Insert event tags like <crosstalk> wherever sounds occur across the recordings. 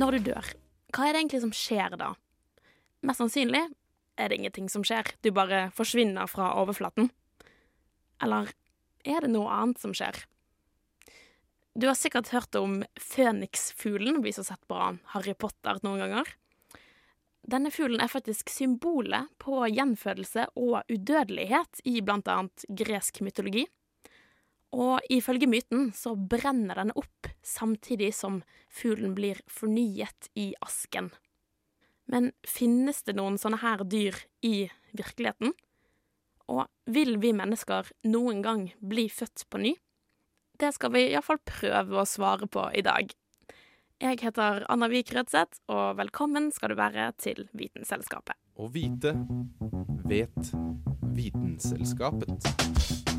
Når du dør, hva er det egentlig som skjer da? Mest sannsynlig er det ingenting som skjer, du bare forsvinner fra overflaten. Eller er det noe annet som skjer? Du har sikkert hørt om føniksfuglen, vi som har sett på Harry Potter noen ganger. Denne fuglen er faktisk symbolet på gjenfødelse og udødelighet i blant annet gresk mytologi. Og ifølge myten så brenner den opp samtidig som fuglen blir fornyet i asken. Men finnes det noen sånne her dyr i virkeligheten? Og vil vi mennesker noen gang bli født på ny? Det skal vi iallfall prøve å svare på i dag. Jeg heter Anna Vik Rødseth, og velkommen skal du være til Vitenselskapet. Å vite vet Vitenselskapet.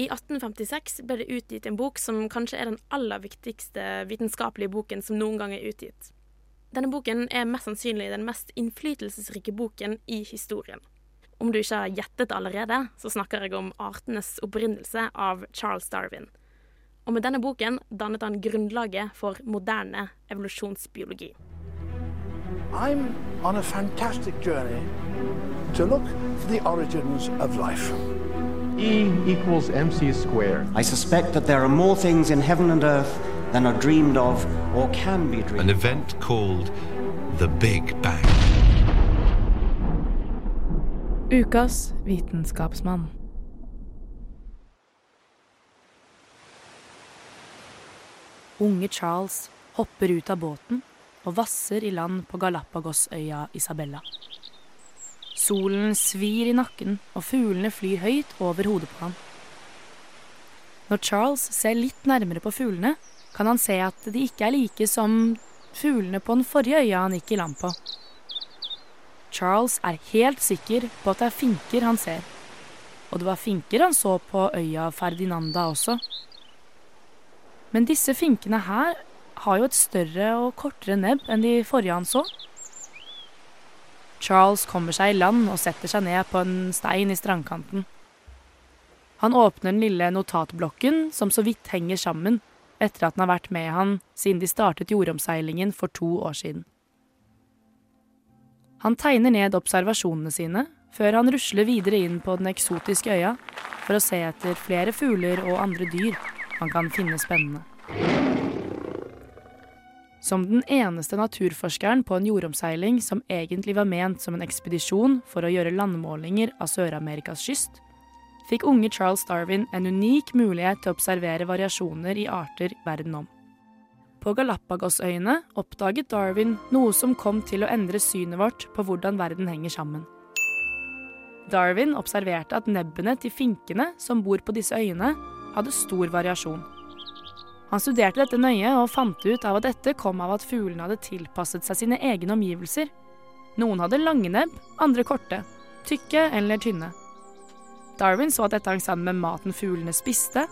I 1856 ble det utgitt en bok som kanskje er den aller viktigste vitenskapelige boken som noen gang er utgitt. Denne boken er mest sannsynlig den mest innflytelsesrike boken i historien. Om du ikke har gjettet allerede, så snakker jeg om artenes opprinnelse av Charles Darwin. Og med denne boken dannet han grunnlaget for moderne evolusjonsbiologi. I'm on a fantastic journey to look for the origins of life. E equals mc squared. I suspect that there are more things in heaven and earth than are dreamed of or can be dreamed An event called the Big Bang. Ukas vitenskapsmann. Unge Charles hopper ut av båten og vasser i land på Galapagosøya Isabella. Solen svir i nakken, og fuglene flyr høyt over hodet på ham. Når Charles ser litt nærmere på fuglene, kan han se at de ikke er like som fuglene på den forrige øya han gikk i land på. Charles er helt sikker på at det er finker han ser. Og det var finker han så på øya Ferdinanda også. Men disse finkene her har jo et større og kortere nebb enn de forrige han så. Charles kommer seg i land og setter seg ned på en stein i strandkanten. Han åpner den lille notatblokken som så vidt henger sammen etter at den har vært med han siden de startet jordomseilingen for to år siden. Han tegner ned observasjonene sine før han rusler videre inn på den eksotiske øya for å se etter flere fugler og andre dyr han kan finne spennende. Som den eneste naturforskeren på en jordomseiling som egentlig var ment som en ekspedisjon for å gjøre landmålinger av Sør-Amerikas kyst, fikk unge Charles Darwin en unik mulighet til å observere variasjoner i arter verden om. På Galapagosøyene oppdaget Darwin noe som kom til å endre synet vårt på hvordan verden henger sammen. Darwin observerte at nebbene til finkene som bor på disse øyene, hadde stor variasjon. Han studerte dette nøye og fant ut av at dette kom av at fuglene hadde tilpasset seg sine egne omgivelser. Noen hadde lange nebb, andre korte, tykke eller tynne. Darwin så at dette hang sammen med maten fuglene spiste,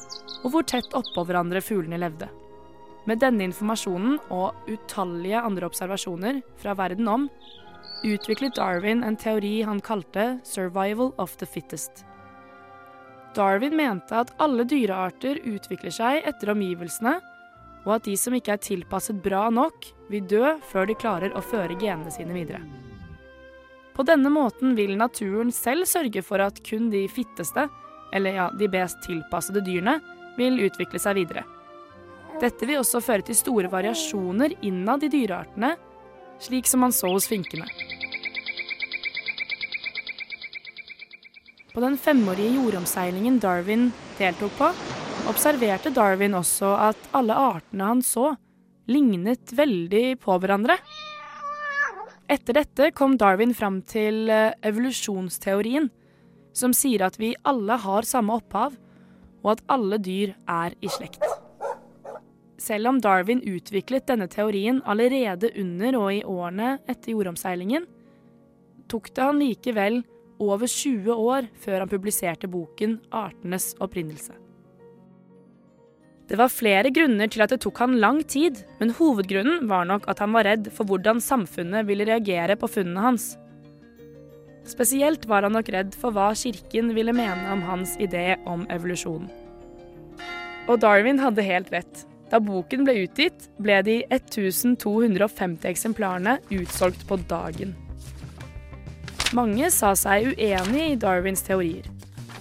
og hvor tett oppå hverandre fuglene levde. Med denne informasjonen og utallige andre observasjoner fra verden om, utviklet Darwin en teori han kalte 'survival of the fittest'. Darwin mente at alle dyrearter utvikler seg etter omgivelsene, og at de som ikke er tilpasset bra nok, vil dø før de klarer å føre genene sine videre. På denne måten vil naturen selv sørge for at kun de fitteste, eller ja, de best tilpassede dyrene, vil utvikle seg videre. Dette vil også føre til store variasjoner innad i dyreartene, slik som man så hos finkene. På den femårige jordomseilingen Darwin deltok på, observerte Darwin også at alle artene han så, lignet veldig på hverandre. Etter dette kom Darwin fram til eh, evolusjonsteorien, som sier at vi alle har samme opphav, og at alle dyr er i slekt. Selv om Darwin utviklet denne teorien allerede under og i årene etter jordomseilingen, tok det han likevel over 20 år før han publiserte boken 'Artenes opprinnelse'. Det var flere grunner til at det tok han lang tid, men hovedgrunnen var nok at han var redd for hvordan samfunnet ville reagere på funnene hans. Spesielt var han nok redd for hva kirken ville mene om hans idé om evolusjon. Og Darwin hadde helt rett. Da boken ble utgitt, ble de 1250 eksemplarene utsolgt på dagen. Mange sa seg uenig i Darwins teorier,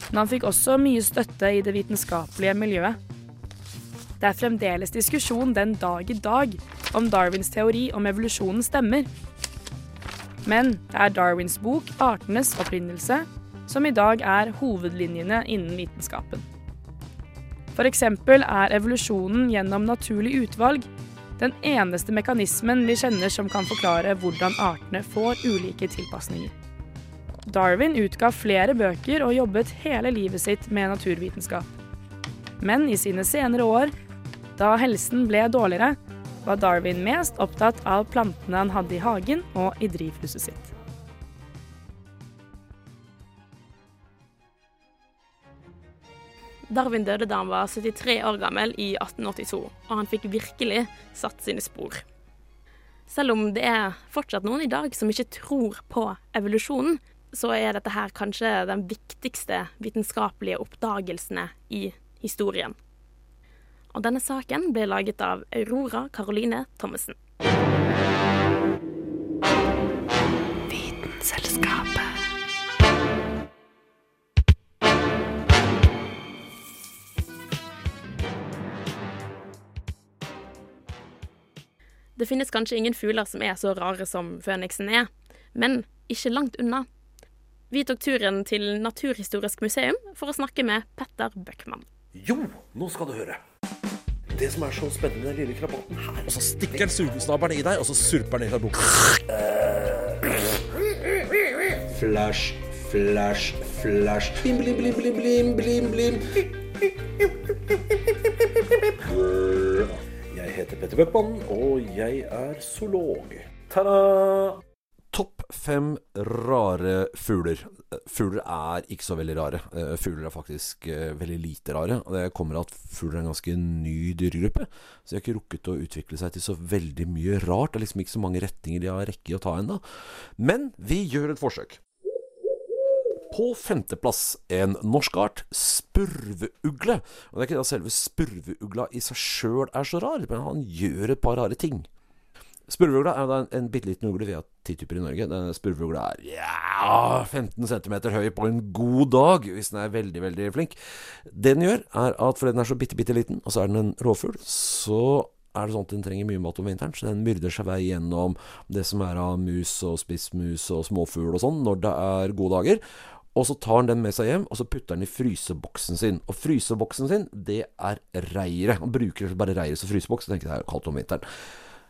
men han fikk også mye støtte i det vitenskapelige miljøet. Det er fremdeles diskusjon den dag i dag om Darwins teori om evolusjonen stemmer. Men det er Darwins bok 'Artenes opprinnelse' som i dag er hovedlinjene innen vitenskapen. F.eks. er evolusjonen gjennom naturlig utvalg den eneste mekanismen vi kjenner som kan forklare hvordan artene får ulike tilpasninger. Darwin utga flere bøker og jobbet hele livet sitt med naturvitenskap. Men i sine senere år da helsen ble dårligere, var Darwin mest opptatt av plantene han hadde i hagen og i drivhuset sitt. Darwin døde da han var 73 år gammel i 1882, og han fikk virkelig satt sine spor. Selv om det er fortsatt noen i dag som ikke tror på evolusjonen, så er dette her kanskje den viktigste vitenskapelige oppdagelsene i historien. Og denne saken ble laget av Aurora Caroline Thommessen. Vitenselskapet. Det finnes kanskje ingen fugler som er så rare som føniksen er, men ikke langt unna. Vi tok turen til Naturhistorisk museum for å snakke med Petter Bøckmann. Jo, nå skal du høre. Det som er så spennende med den lille krabaten her Og så stikker han sugesnabelen i deg, og så surper den i fra boka. Flash, flash, flash. Blim, blim, blim, blim, blim, blim, blim. Jeg heter Petter Bøckmann, og jeg er zoolog. Ta-da! Fem rare fugler. Fugler er ikke så veldig rare. Eh, fugler er faktisk eh, veldig lite rare. Og det kommer av at fugler er en ganske ny dyregruppe. Så de har ikke rukket å utvikle seg til så veldig mye rart. Det er liksom ikke så mange retninger de har rekke i å ta ennå. Men vi gjør et forsøk. På femteplass en norsk art, spurveugle. Og det er ikke at selve spurveugla i seg sjøl er så rar, men han gjør et par rare ting. Spurveugla er en, en bitte liten ugle. Vi har ti typer i Norge. Den spurveugla er ja, 15 cm høy på en god dag, hvis den er veldig, veldig flink. Det den gjør, er at fordi den er så bitte, bitte liten, og så er den en rovfugl, så er det sånn at den trenger mye mat om vinteren, så den myrder seg vei gjennom det som er av mus og spissmus og småfugl og sånn, når det er gode dager. Og så tar han den med seg hjem, og så putter han i fryseboksen sin. Og fryseboksen sin, det er reiret. Han bruker bare reiret som fryseboks. Jeg tenker det er kaldt om vinteren.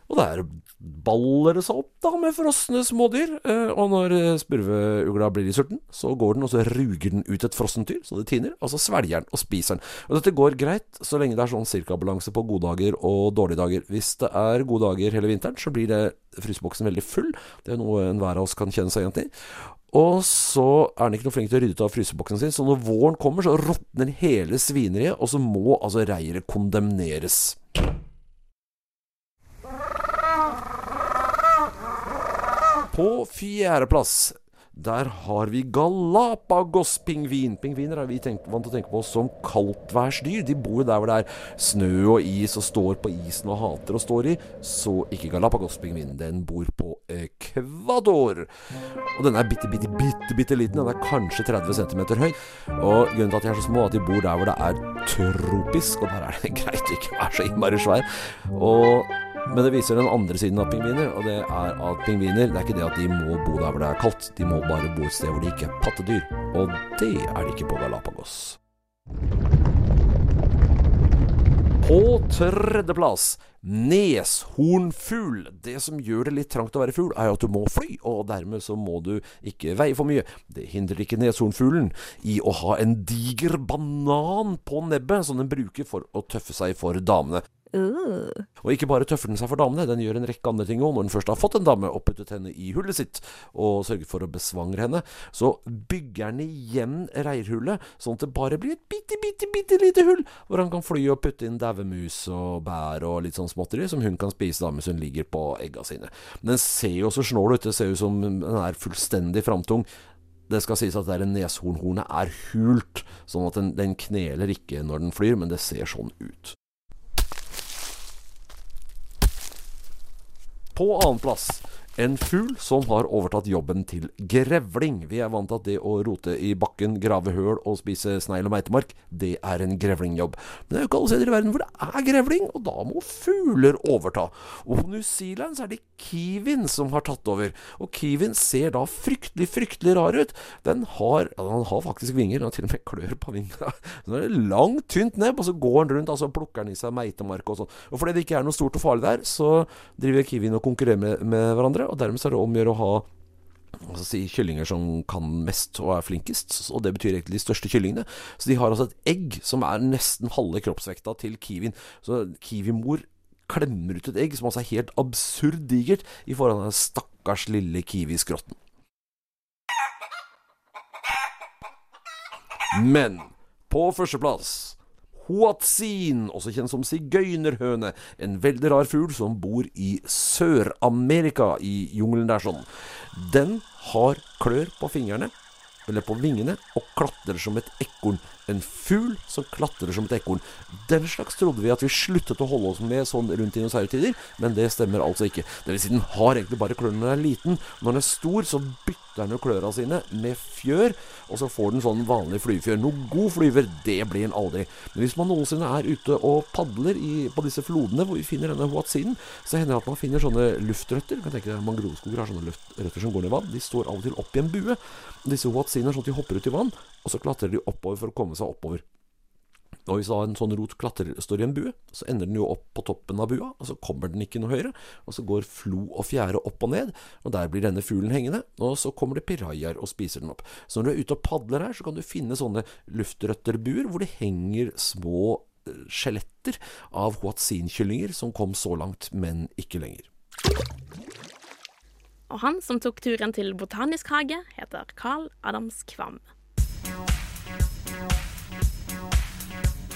Og der baller det seg opp da med frosne smådyr. Eh, og når eh, spurveugla blir i sulten, så går den og så ruger den ut et frossent dyr, så det tiner. Og så svelger den og spiser den. Og dette går greit så lenge det er sånn cirkabalanse på gode dager og dårlige dager. Hvis det er gode dager hele vinteren, så blir det fryseboksen veldig full. Det er noe enhver av oss kan kjenne seg igjen til. Og så er den ikke noe flink til å rydde ut av fryseboksen sin, så når våren kommer, så råtner hele svineriet, og så må altså reiret kondemneres. På fjerdeplass der har vi Galapagos-pingvin. Pingviner er vi tenkt, vant til å tenke på som kaldtværsdyr. De bor der hvor det er snø og is og står på isen og hater å stå i. Så ikke Galapagos-pingvinen. Den bor på Ecuador. Og den er bitte, bitte, bitte, bitte liten. Den er kanskje 30 cm høy. Og grunnen til at de er så små, er at de bor der hvor det er tropisk, og der er det <laughs> greit å ikke være så innmari svær. Og men det viser den andre siden av pingviner, og det er at pingviner det er ikke det at de må bo der hvor det er kaldt, de må bare bo et sted hvor de ikke er pattedyr. Og det er de ikke på Galapagos. På tredjeplass neshornfugl. Det som gjør det litt trangt å være fugl, er at du må fly, og dermed så må du ikke veie for mye. Det hindrer ikke neshornfuglen i å ha en diger banan på nebbet, som den bruker for å tøffe seg for damene. Og ikke bare tøffer den seg for damene, den gjør en rekke andre ting òg. Når den først har fått en dame og puttet henne i hullet sitt, og sørget for å besvangre henne, så bygger den igjen reirhullet, sånn at det bare blir et bitte, bitte, bitte lite hull, hvor han kan fly og putte inn daue og bær og litt sånn småtteri som hun kan spise da mens hun ligger på egga sine. Men den ser jo så snål ut, det ser ut som den er fullstendig framtung. Det skal sies at det neshornhornet er hult, sånn at den, den kneler ikke når den flyr, men det ser sånn ut. På annenplass en fugl som har overtatt jobben til grevling. Vi er vant til at det å rote i bakken, grave høl og spise snegl og meitemark, det er en grevlingjobb. Men det er jo ikke alle steder i verden hvor det er grevling, og da må fugler overta. Og på New Zealand så er det kiwien som har tatt over. Og kiwien ser da fryktelig, fryktelig rar ut. Den har, ja, den har faktisk vinger, den har til og med klør på vingene. <laughs> Den har langt, tynt nebb, og så går den rundt, altså plukker den i seg meitemark og sånn. Og fordi det ikke er noe stort og farlig der, så driver kiwien og konkurrerer med, med hverandre og dermed er det om å gjøre å ha altså si, kyllinger som kan mest og er flinkest, og det betyr egentlig de største kyllingene. Så de har altså et egg som er nesten halve kroppsvekta til kiwien. Så kiwimor klemmer ut et egg som altså er helt absurd digert i forhold til den stakkars lille kiwiskrotten. Men på førsteplass Huatzin, også kjent som sigøynerhøne. En veldig rar fugl som bor i Sør-Amerika, i jungelen der sånn. Den har klør på fingrene, eller på vingene, og klatrer som et ekorn. En fugl som klatrer som et ekorn. Den slags trodde vi at vi sluttet å holde oss med sånn rundt dinosaurtider, men det stemmer altså ikke. Det si, den har egentlig bare klør når den er liten. Når den er stor, så bytter den jo kløra sine med fjør, og så får den sånn vanlig flyvefjør. Noe god flyver, det blir den aldri. Men hvis man noensinne er ute og padler i, på disse flodene hvor vi finner denne huatzinen, så hender det at man finner sånne luftrøtter. Du kan tenke deg Mangroveskoger har sånne luftrøtter som går ned i vann. De står av og til opp i en bue. Disse huatzinene er sånn at de hopper ut i vann, og så klatrer de oppover for å komme seg oppover. Og hvis da en sånn rot klatrer, står i en bue, så ender den jo opp på toppen av bua, og så kommer den ikke noe høyere. Og så går flo og fjære opp og ned, og der blir denne fuglen hengende. Og så kommer det pirajaer og spiser den opp. Så når du er ute og padler her, så kan du finne sånne luftrøtterbuer hvor det henger små skjeletter av hoatzinkyllinger som kom så langt, men ikke lenger. Og han som tok turen til Botanisk hage, heter Carl Adams Kvam.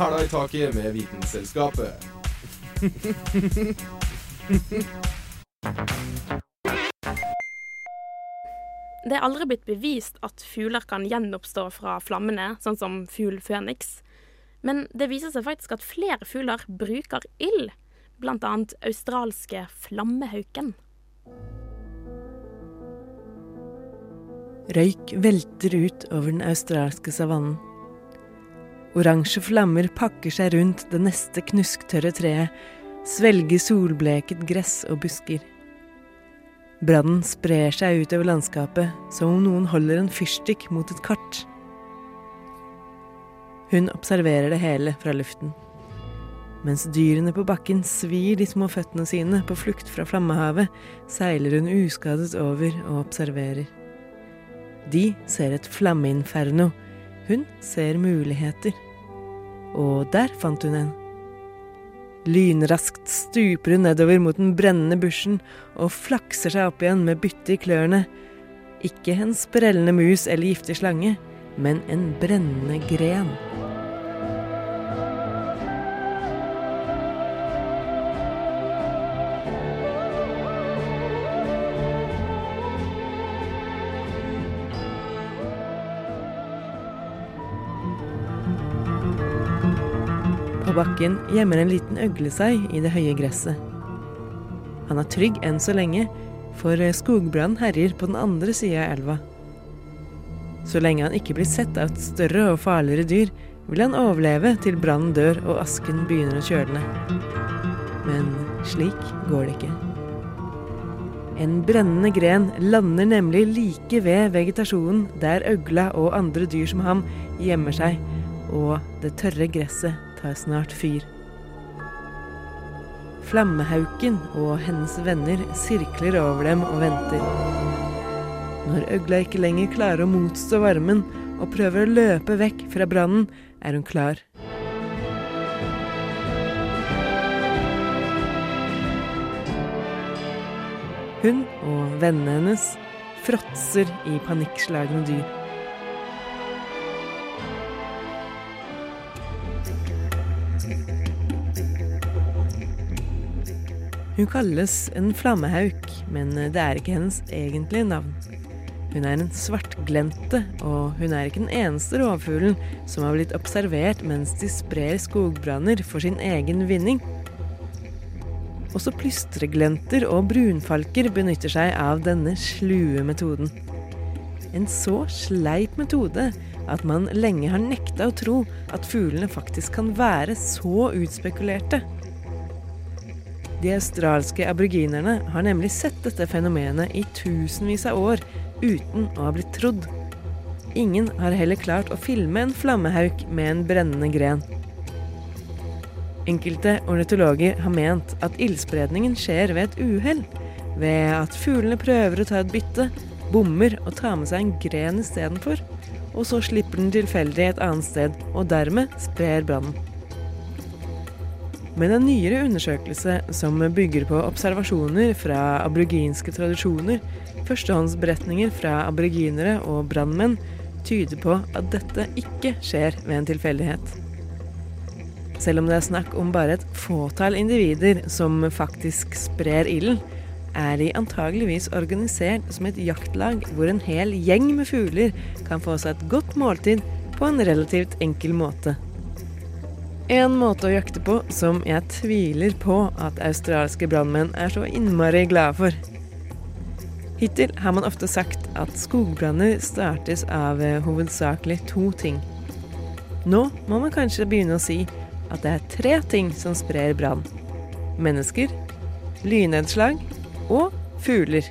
Hæla i taket med Vitenselskapet. Det er aldri blitt bevist at fugler kan gjenoppstå fra flammene, sånn som fugl føniks. Men det viser seg faktisk at flere fugler bruker ild, annet australske flammehauken. Røyk velter ut over den australske savannen. Oransje flammer pakker seg rundt det neste knusktørre treet, svelger solbleket gress og busker. Brannen sprer seg utover landskapet som om noen holder en fyrstikk mot et kart. Hun observerer det hele fra luften. Mens dyrene på bakken svir de små føttene sine på flukt fra flammehavet, seiler hun uskadet over og observerer. De ser et flammeinferno. Hun ser muligheter. Og der fant hun en. Lynraskt stuper hun nedover mot den brennende bushen og flakser seg opp igjen med byttet i klørne. Ikke en sprellende mus eller giftig slange, men en brennende gren. På bakken gjemmer en liten øgle seg i det høye gresset. Han er trygg enn så lenge, for skogbrann herjer på den andre sida av elva. Så lenge han ikke blir sett av et større og farligere dyr, vil han overleve til brannen dør og asken begynner å kjøle ned. Men slik går det ikke. En brennende gren lander nemlig like ved vegetasjonen der øgla og andre dyr som ham gjemmer seg, og det tørre gresset tar snart fyr. Flammehauken og hennes venner sirkler over dem og venter. Når øgla ikke lenger klarer å motstå varmen og prøver å løpe vekk fra brannen, er hun klar. Hun og vennene hennes fråtser i panikkslagne dyr. Hun kalles en flammehauk, men det er ikke hennes egentlige navn. Hun er en svartglente, og hun er ikke den eneste rovfuglen som har blitt observert mens de sprer skogbranner for sin egen vinning. Også plystreglenter og brunfalker benytter seg av denne slue metoden. En så sleip metode at man lenge har nekta å tro at fuglene faktisk kan være så utspekulerte. De australske aboriginerne har nemlig sett dette fenomenet i tusenvis av år uten å ha blitt trodd. Ingen har heller klart å filme en flammehauk med en brennende gren. Enkelte ornitologer har ment at ildspredningen skjer ved et uhell. Ved at fuglene prøver å ta et bytte, bommer og tar med seg en gren istedenfor. Og så slipper den tilfeldig et annet sted, og dermed sprer brannen. Men en nyere undersøkelse som bygger på observasjoner fra aboriginske tradisjoner, førstehåndsberetninger fra aboriginere og brannmenn, tyder på at dette ikke skjer ved en tilfeldighet. Selv om det er snakk om bare et fåtall individer som faktisk sprer ilden, er de antageligvis organisert som et jaktlag hvor en hel gjeng med fugler kan få seg et godt måltid på en relativt enkel måte. En måte å jakte på som jeg tviler på at australske brannmenn er så innmari glade for. Hittil har man ofte sagt at skogbranner startes av hovedsakelig to ting. Nå må man kanskje begynne å si at det er tre ting som sprer brann. Mennesker, lynnedslag og fugler.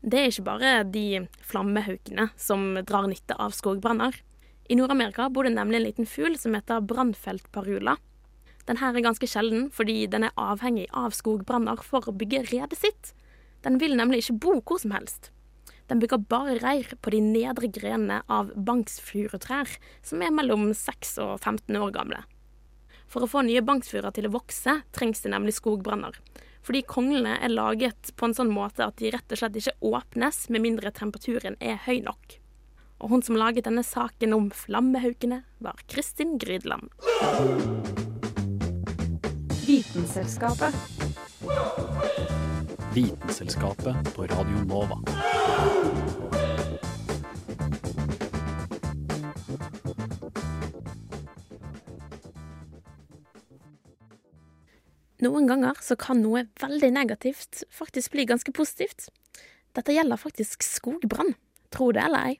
Det er ikke bare de flammehaukene som drar nytte av skogbranner. I Nord-Amerika bor det nemlig en liten fugl som heter brannfeltparula. Den her er ganske sjelden fordi den er avhengig av skogbranner for å bygge redet sitt. Den vil nemlig ikke bo hvor som helst. Den bygger bare reir på de nedre grenene av banksfurutrær, som er mellom 6 og 15 år gamle. For å få nye banksfurer til å vokse, trengs det nemlig skogbranner. Fordi konglene er laget på en sånn måte at de rett og slett ikke åpnes med mindre temperaturen er høy nok. Og hun som laget denne saken om flammehaukene, var Kristin Grydland. Vitenselskapet. Vitenselskapet på Radio Nova. Noen ganger så kan noe veldig negativt faktisk bli ganske positivt. Dette gjelder faktisk skogbrann, tro det eller ei.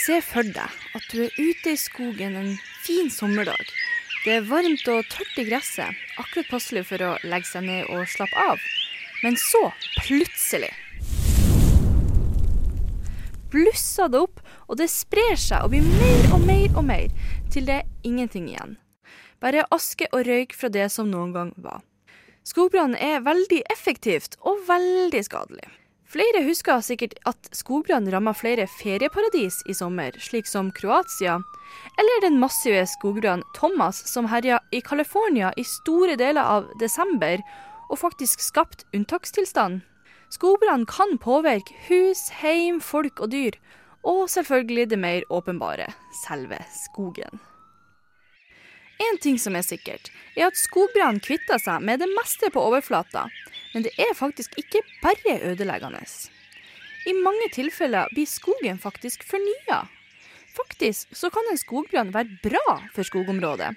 Se for deg at du er ute i skogen en fin sommerdag. Det er varmt og tørt i gresset, akkurat passelig for å legge seg ned og slappe av. Men så, plutselig blusser det opp, og det sprer seg og blir mer og mer og mer, til det er ingenting igjen. Bare aske og røyk fra det som noen gang var. Skogbrann er veldig effektivt og veldig skadelig. Flere husker sikkert at skogbrann ramma flere ferieparadis i sommer, slik som Kroatia, eller den massive skogbrannen Thomas som herja i California i store deler av desember, og faktisk skapt unntakstilstand. Skogbrann kan påvirke hus, heim, folk og dyr, og selvfølgelig det mer åpenbare selve skogen. En ting som er sikkert, er at skogbrann kvitter seg med det meste på overflata, men det er faktisk ikke bare ødeleggende. I mange tilfeller blir skogen faktisk fornya. Faktisk så kan en skogbrann være bra for skogområdet.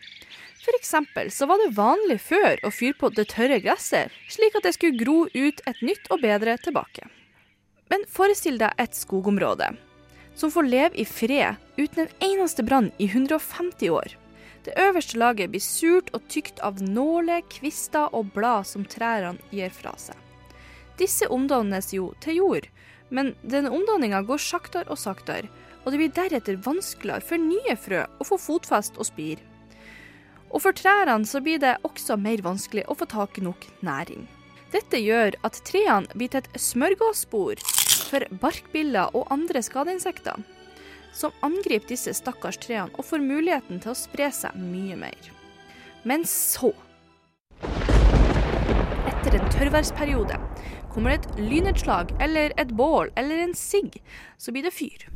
F.eks. så var det vanlig før å fyre på det tørre gresset, slik at det skulle gro ut et nytt og bedre tilbake. Men forestill deg et skogområde som får leve i fred uten en eneste brann i 150 år. Det øverste laget blir surt og tykt av nåler, kvister og blad som trærne gir fra seg. Disse omdannes jo til jord, men denne omdanninga går saktere og saktere, og det blir deretter vanskeligere for nye frø å få fotfest og spire. Og for trærne så blir det også mer vanskelig å få tak i nok næring. Dette gjør at trærne blir til et smørgåsspor for barkbiller og andre skadeinsekter, som angriper disse stakkars trærne og får muligheten til å spre seg mye mer. Men så, etter en tørrværsperiode, kommer det et lynnedslag eller et bål eller en sigg, så blir det fyr.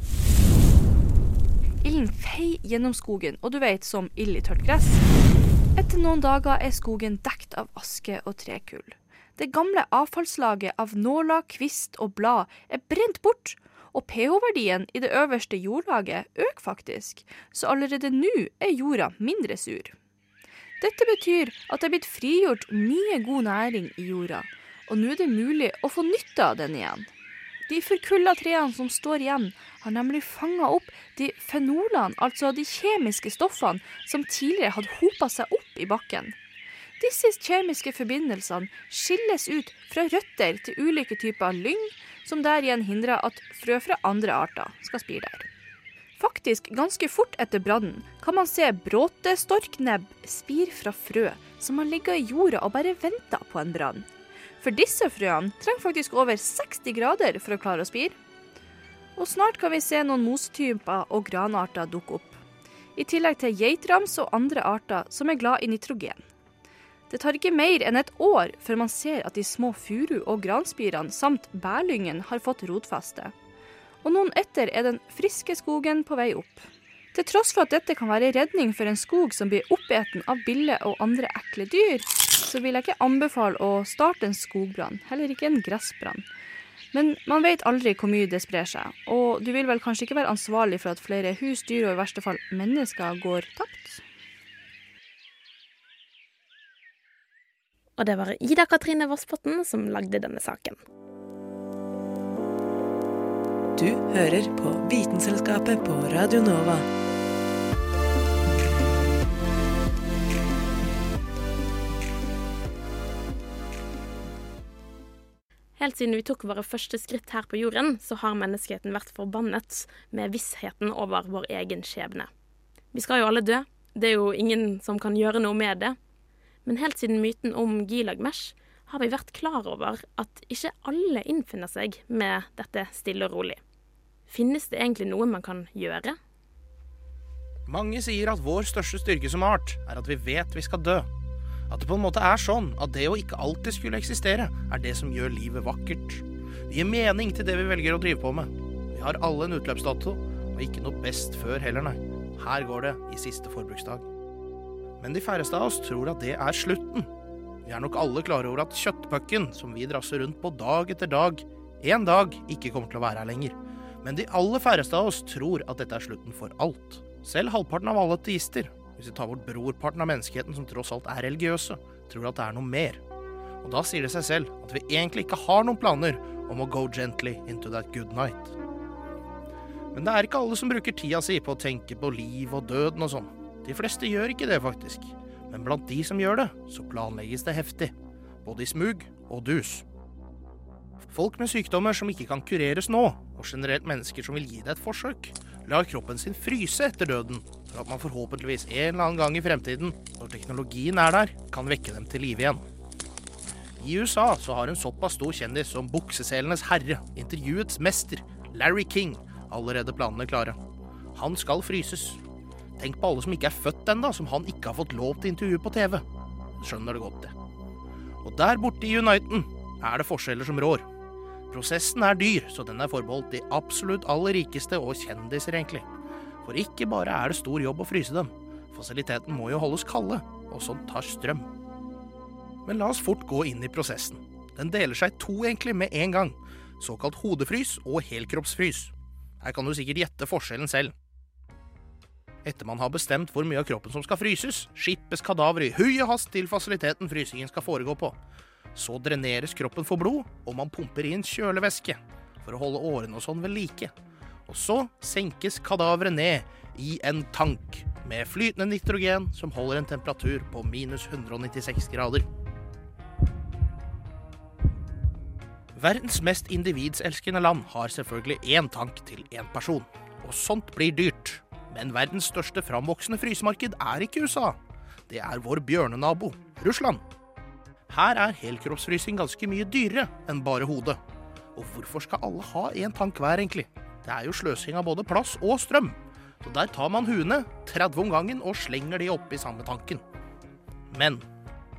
Ilden feier gjennom skogen, og du vet, som ild i tørt gress. Etter noen dager er skogen dekt av aske og trekull. Det gamle avfallslaget av nåler, kvist og blad er brent bort, og pH-verdien i det øverste jordlaget øker faktisk, så allerede nå er jorda mindre sur. Dette betyr at det er blitt frigjort mye god næring i jorda, og nå er det mulig å få nytte av den igjen. De forkulla trærne som står igjen, har nemlig fanga opp de fenolene, altså de kjemiske stoffene som tidligere hadde hopa seg opp i bakken. Disse kjemiske forbindelsene skilles ut fra røtter til ulike typer lyng, som der igjen hindrer at frø fra andre arter skal spire der. Faktisk, ganske fort etter brannen kan man se bråtestorknebb spire fra frø som har ligget i jorda og bare venta på en brann. For disse frøene trenger faktisk over 60 grader for å klare å spire. Og snart kan vi se noen mosetyper og granarter dukke opp. I tillegg til geitrams og andre arter som er glad i nitrogen. Det tar ikke mer enn et år før man ser at de små furu- og granspirene samt bærlyngen har fått rotfeste. Og noen etter er den friske skogen på vei opp. Til tross for at dette kan være redning for en skog som blir oppeten av biller og andre ekle dyr, så vil jeg ikke anbefale å starte en skogbrann, heller ikke en gressbrann. Men man vet aldri hvor mye det sprer seg, og du vil vel kanskje ikke være ansvarlig for at flere hus, dyr og i verste fall mennesker går tapt? Og det var Ida Katrine Vossbotn som lagde denne saken. Du hører på Vitenselskapet på Radio Nova. Helt siden vi tok våre første skritt her på jorden, så har menneskeheten vært forbannet med vissheten over vår egen skjebne. Vi skal jo alle dø, det er jo ingen som kan gjøre noe med det. Men helt siden myten om Gilagmesh har vi vært klar over at ikke alle innfinner seg med dette stille og rolig. Finnes det egentlig noe man kan gjøre? Mange sier at vår største styrke som art er at vi vet vi skal dø. At det på en måte er sånn at det å ikke alltid skulle eksistere, er det som gjør livet vakkert. Det gir mening til det vi velger å drive på med. Vi har alle en utløpsdato, og ikke noe best før heller, nei. Her går det i siste forbruksdag. Men de færreste av oss tror at det er slutten. Vi er nok alle klare over at kjøttpucken som vi drasser rundt på dag etter dag, en dag ikke kommer til å være her lenger. Men de aller færreste av oss tror at dette er slutten for alt. Selv halvparten av alle ateister, hvis vi tar bort brorparten av menneskeheten som tross alt er religiøse, tror at det er noe mer. Og da sier det seg selv at vi egentlig ikke har noen planer om å go gently into that good night. Men det er ikke alle som bruker tida si på å tenke på liv og døden og sånn. De fleste gjør ikke det, faktisk. Men blant de som gjør det, så planlegges det heftig. Både i smug og dus. Folk med sykdommer som ikke kan kureres nå, og generelt mennesker som vil gi det et forsøk, lar kroppen sin fryse etter døden, for at man forhåpentligvis en eller annen gang i fremtiden, når teknologien er der, kan vekke dem til live igjen. I USA så har en såpass stor kjendis som bukseselenes herre, intervjuets mester, Larry King, allerede planene klare. Han skal fryses. Tenk på alle som ikke er født ennå, som han ikke har fått lov til intervjue på TV. Skjønner det godt, det. Og der borte i Uniten er det forskjeller som rår. Prosessen er dyr, så den er forbeholdt de absolutt aller rikeste og kjendiser, egentlig. For ikke bare er det stor jobb å fryse dem, fasiliteten må jo holdes kalde, og sånt tar strøm. Men la oss fort gå inn i prosessen. Den deler seg to egentlig med en gang, såkalt hodefrys og helkroppsfrys. Her kan du sikkert gjette forskjellen selv. Etter man har bestemt hvor mye av kroppen som skal fryses, skippes kadaver i hui og hast til fasiliteten frysingen skal foregå på. Så dreneres kroppen for blod, og man pumper inn kjølevæske for å holde årene og sånn ved like. Og så senkes kadaveret ned i en tank med flytende nitrogen som holder en temperatur på minus 196 grader. Verdens mest individselskende land har selvfølgelig én tank til én person. Og sånt blir dyrt. Men verdens største framvoksende frysemarked er ikke USA. det er vår bjørnenabo, Russland. Her er helkroppsfrysing ganske mye dyrere enn bare hodet. Og hvorfor skal alle ha én tank hver, egentlig? Det er jo sløsing av både plass og strøm. Så der tar man huene 30 om gangen og slenger de oppi samme tanken. Men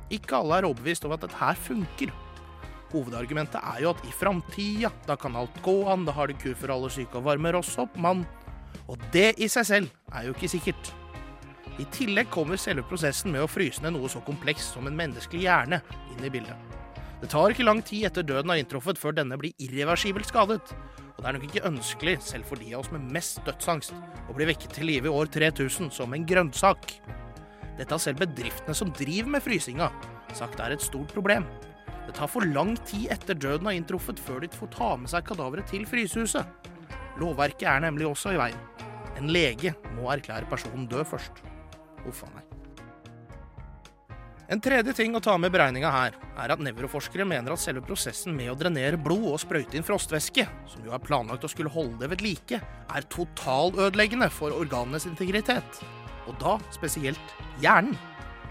ikke alle er overbevist over at dette her funker. Hovedargumentet er jo at i framtida, da kan alt gå an, da har de kur for alle syke og varmer oss opp, mann. Og det i seg selv er jo ikke sikkert. I tillegg kommer selve prosessen med å fryse ned noe så komplekst som en menneskelig hjerne inn i bildet. Det tar ikke lang tid etter døden har inntruffet før denne blir irreversibelt skadet. Og det er nok ikke ønskelig, selv for de av oss med mest dødsangst, å bli vekket til live i år 3000 som en grønnsak. Dette har selv bedriftene som driver med frysinga, sagt er et stort problem. Det tar for lang tid etter døden har inntruffet før de får ta med seg kadaveret til frysehuset. Lovverket er nemlig også i veien. En lege må erklære personen død først. Uff a meg. En tredje ting å ta med i beregninga her, er at nevroforskere mener at selve prosessen med å drenere blod og sprøyte inn frostvæske, som jo er planlagt å skulle holde det ved like, er totalødeleggende for organenes integritet. Og da spesielt hjernen,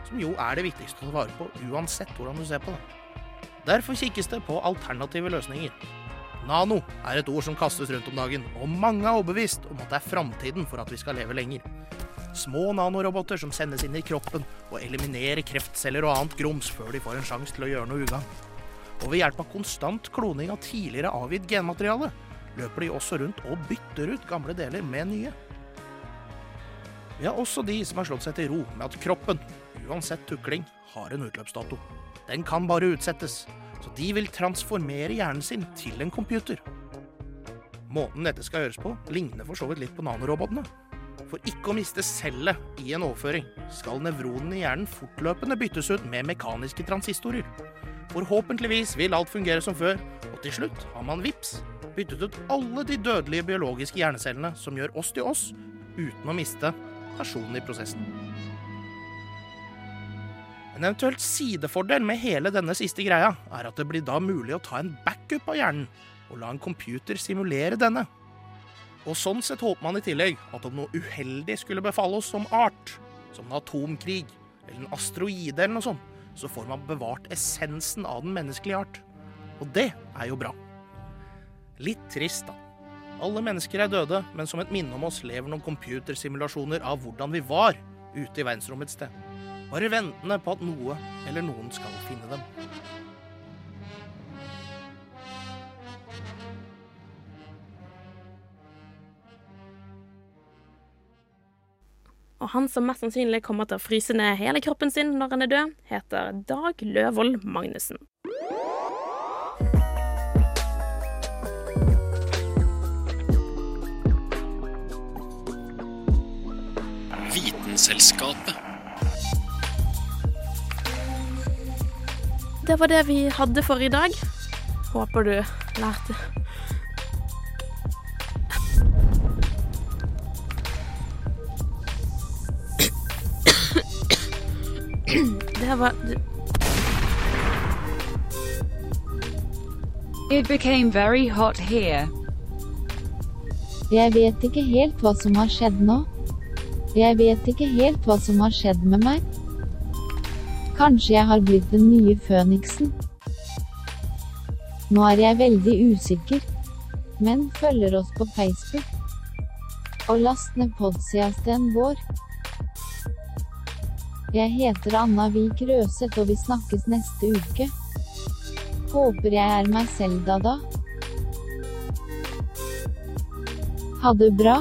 som jo er det viktigste å ta vare på uansett hvordan du ser på det. Derfor kikkes det på alternative løsninger. Nano er et ord som kastes rundt om dagen, og mange er overbevist om at det er framtiden for at vi skal leve lenger. Små nanoroboter som sendes inn i kroppen og eliminerer kreftceller og annet grums før de får en sjanse til å gjøre noe ugagn. Og ved hjelp av konstant kloning av tidligere avgitt genmateriale løper de også rundt og bytter ut gamle deler med nye. Vi har også de som har slått seg til ro med at kroppen, uansett tukling, har en utløpsdato. Den kan bare utsettes, så de vil transformere hjernen sin til en computer. Måten dette skal gjøres på, ligner for så vidt litt på nanorobotene. For ikke å miste cellet i en overføring, skal nevronene i hjernen fortløpende byttes ut med mekaniske transistorer. Forhåpentligvis vil alt fungere som før, og til slutt har man vips byttet ut alle de dødelige biologiske hjernecellene som gjør oss til oss, uten å miste personen i prosessen. En eventuelt sidefordel med hele denne siste greia er at det blir da mulig å ta en backup av hjernen og la en computer simulere denne. Og sånn sett håper man i tillegg at om noe uheldig skulle befalle oss som art, som en atomkrig eller en asteroide eller noe sånt, så får man bevart essensen av den menneskelige art. Og det er jo bra. Litt trist, da. Alle mennesker er døde, men som et minne om oss lever noen computersimulasjoner av hvordan vi var ute i verdensrommets sted. Bare ventende på at noe eller noen skal finne dem. Og han som mest sannsynlig kommer til å fryse ned hele kroppen sin når han er død, heter Dag Løvold Magnussen. Vitenselskapet. Det var det vi hadde for i dag. Håper du lærte Det var It became very hot here. Jeg vet ikke helt hva som har skjedd nå. Jeg vet ikke helt hva som har skjedd med meg. Kanskje jeg har blitt den nye føniksen. Nå er jeg veldig usikker. Men følger oss på Facebook. Og last ned podcasten vår. Jeg heter Anna Vik Røseth, og vi snakkes neste uke. Håper jeg er meg selv da da. Ha det bra.